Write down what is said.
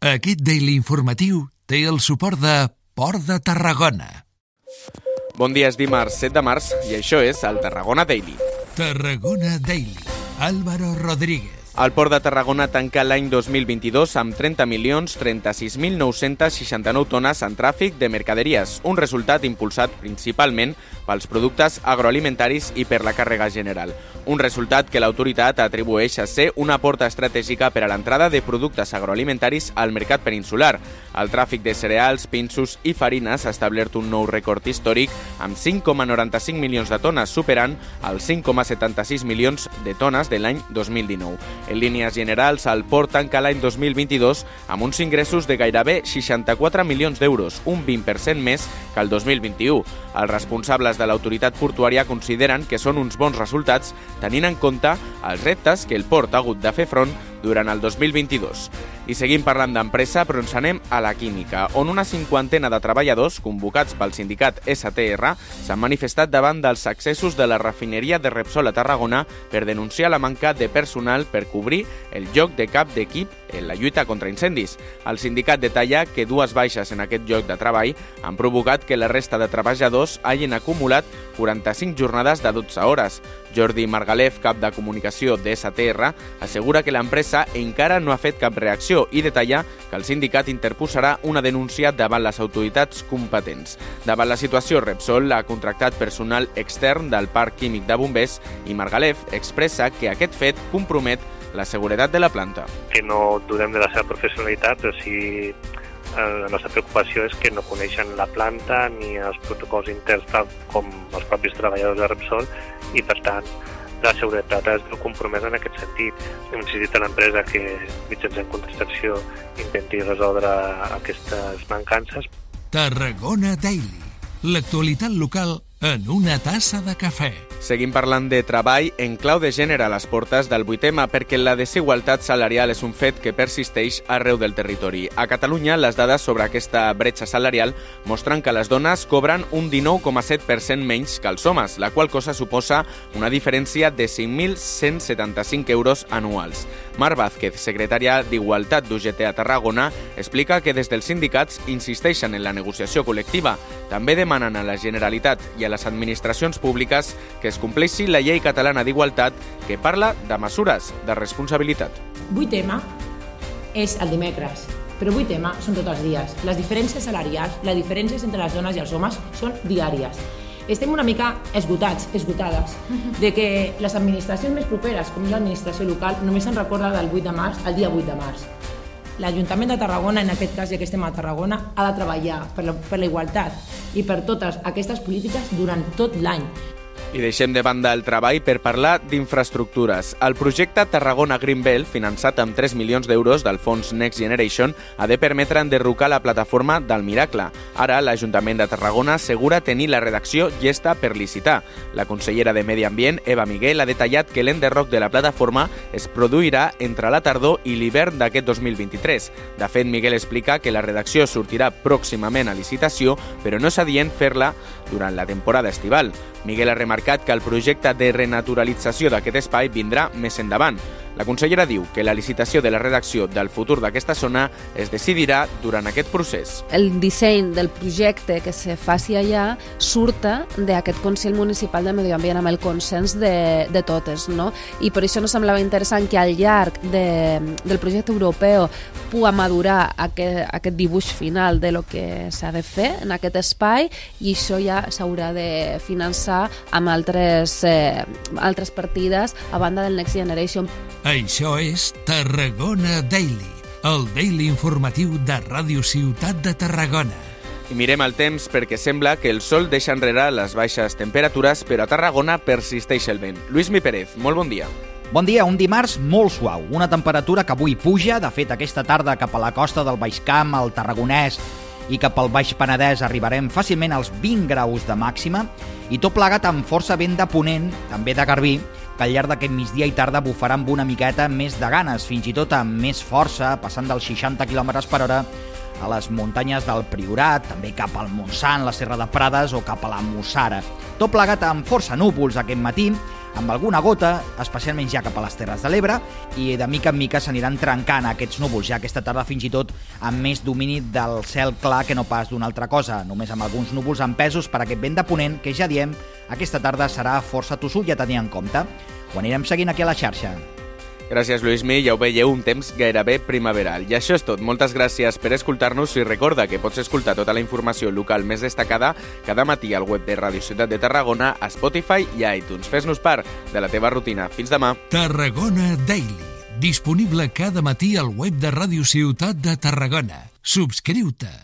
Aquest Daily Informatiu té el suport de Port de Tarragona. Bon dia, és dimarts 7 de març i això és el Tarragona Daily. Tarragona Daily. Álvaro Rodríguez. El Port de Tarragona tanca l'any 2022 amb 30 milions 36.969 tones en tràfic de mercaderies, un resultat impulsat principalment pels productes agroalimentaris i per la càrrega general. Un resultat que l'autoritat atribueix a ser una porta estratègica per a l'entrada de productes agroalimentaris al mercat peninsular. El tràfic de cereals, pinsos i farines ha establert un nou rècord històric amb 5,95 milions de tones, superant els 5,76 milions de tones de l'any 2019. En línies generals, el port tanca l'any 2022 amb uns ingressos de gairebé 64 milions d'euros, un 20% més que el 2021. Els responsables de l'autoritat portuària consideren que són uns bons resultats tenint en compte els reptes que el port ha hagut de fer front durant el 2022. I seguim parlant d'empresa, però ens anem a la química, on una cinquantena de treballadors convocats pel sindicat STR s'han manifestat davant dels accessos de la refineria de Repsol a Tarragona per denunciar la manca de personal per cobrir el lloc de cap d'equip en la lluita contra incendis. El sindicat detalla que dues baixes en aquest lloc de treball han provocat que la resta de treballadors hagin acumulat 45 jornades de 12 hores. Jordi Margalef, cap de comunicació de STR, assegura que l'empresa encara no ha fet cap reacció i detalla que el sindicat interposarà una denúncia davant les autoritats competents. Davant la situació, Repsol ha contractat personal extern del Parc Químic de Bombers i Margalef expressa que aquest fet compromet la seguretat de la planta. Que no dudem de la seva professionalitat, però sí la nostra preocupació és que no coneixen la planta ni els protocols interns tal com els propis treballadors de Repsol i per tant la seguretat es veu compromesa en aquest sentit. Hem insistit a l'empresa que mitjançant contestació intenti resoldre aquestes mancances. Tarragona Daily. L'actualitat local en una tassa de cafè. Seguim parlant de treball en clau de gènere a les portes del 8M perquè la desigualtat salarial és un fet que persisteix arreu del territori. A Catalunya, les dades sobre aquesta bretxa salarial mostren que les dones cobren un 19,7% menys que els homes, la qual cosa suposa una diferència de 5.175 euros anuals. Mar Vázquez, secretària d'Igualtat d'UGT a Tarragona, explica que des dels sindicats insisteixen en la negociació col·lectiva. També demanen a la Generalitat i a les administracions públiques que es compleixi la llei catalana d'igualtat que parla de mesures de responsabilitat. 8M és el dimecres, però 8M són tots els dies. Les diferències salarials, les diferències entre les dones i els homes són diàries. Estem una mica esgotats, esgotades, de que les administracions més properes, com l'administració local, només se'n recorda del 8 de març al dia 8 de març. L'Ajuntament de Tarragona, en aquest cas, ja que estem a Tarragona, ha de treballar per la, per la igualtat i per totes aquestes polítiques durant tot l'any. I deixem de banda el treball per parlar d'infraestructures. El projecte Tarragona Greenbelt, finançat amb 3 milions d'euros del fons Next Generation, ha de permetre enderrocar la plataforma del Miracle. Ara, l'Ajuntament de Tarragona assegura tenir la redacció llesta per licitar. La consellera de Medi Ambient, Eva Miguel, ha detallat que l'enderroc de la plataforma es produirà entre la tardor i l'hivern d'aquest 2023. De fet, Miguel explica que la redacció sortirà pròximament a licitació, però no és adient fer-la durant la temporada estival. Miguel ha remarcat que el projecte de renaturalització d'aquest espai vindrà més endavant. La consellera diu que la licitació de la redacció del futur d'aquesta zona es decidirà durant aquest procés. El disseny del projecte que se faci allà surta d'aquest Consell Municipal de Medi Ambient amb el consens de, de totes, no? I per això no semblava interessant que al llarg de, del projecte europeu pugui madurar aquest, aquest dibuix final de lo que s'ha de fer en aquest espai i això ja s'haurà de finançar amb altres, eh, altres partides a banda del Next Generation. Això és Tarragona Daily, el daily informatiu de Ràdio Ciutat de Tarragona. I mirem el temps perquè sembla que el sol deixa enrere les baixes temperatures, però a Tarragona persisteix el vent. Lluís Mi Pérez, molt bon dia. Bon dia, un dimarts molt suau, una temperatura que avui puja, de fet aquesta tarda cap a la costa del Baix Camp, al Tarragonès i cap al Baix Penedès arribarem fàcilment als 20 graus de màxima i tot plegat amb força vent de ponent, també de Garbí, que al llarg d'aquest migdia i tarda bufarà amb una miqueta més de ganes, fins i tot amb més força, passant dels 60 km per hora a les muntanyes del Priorat, també cap al Montsant, la Serra de Prades o cap a la Mussara. Tot plegat amb força núvols aquest matí, amb alguna gota, especialment ja cap a les Terres de l'Ebre, i de mica en mica s'aniran trencant aquests núvols, ja aquesta tarda fins i tot amb més domini del cel clar que no pas d'una altra cosa, només amb alguns núvols empesos per aquest vent de ponent que ja diem aquesta tarda serà força tossut ja tenir en compte. Ho anirem seguint aquí a la xarxa. Gràcies, Lluís Mi. Ja ho veieu, un temps gairebé primaveral. I això és tot. Moltes gràcies per escoltar-nos i recorda que pots escoltar tota la informació local més destacada cada matí al web de Ràdio Ciutat de Tarragona, a Spotify i a iTunes. Fes-nos part de la teva rutina. Fins demà. Tarragona Daily. Disponible cada matí al web de Ràdio Ciutat de Tarragona. Subscriu-te.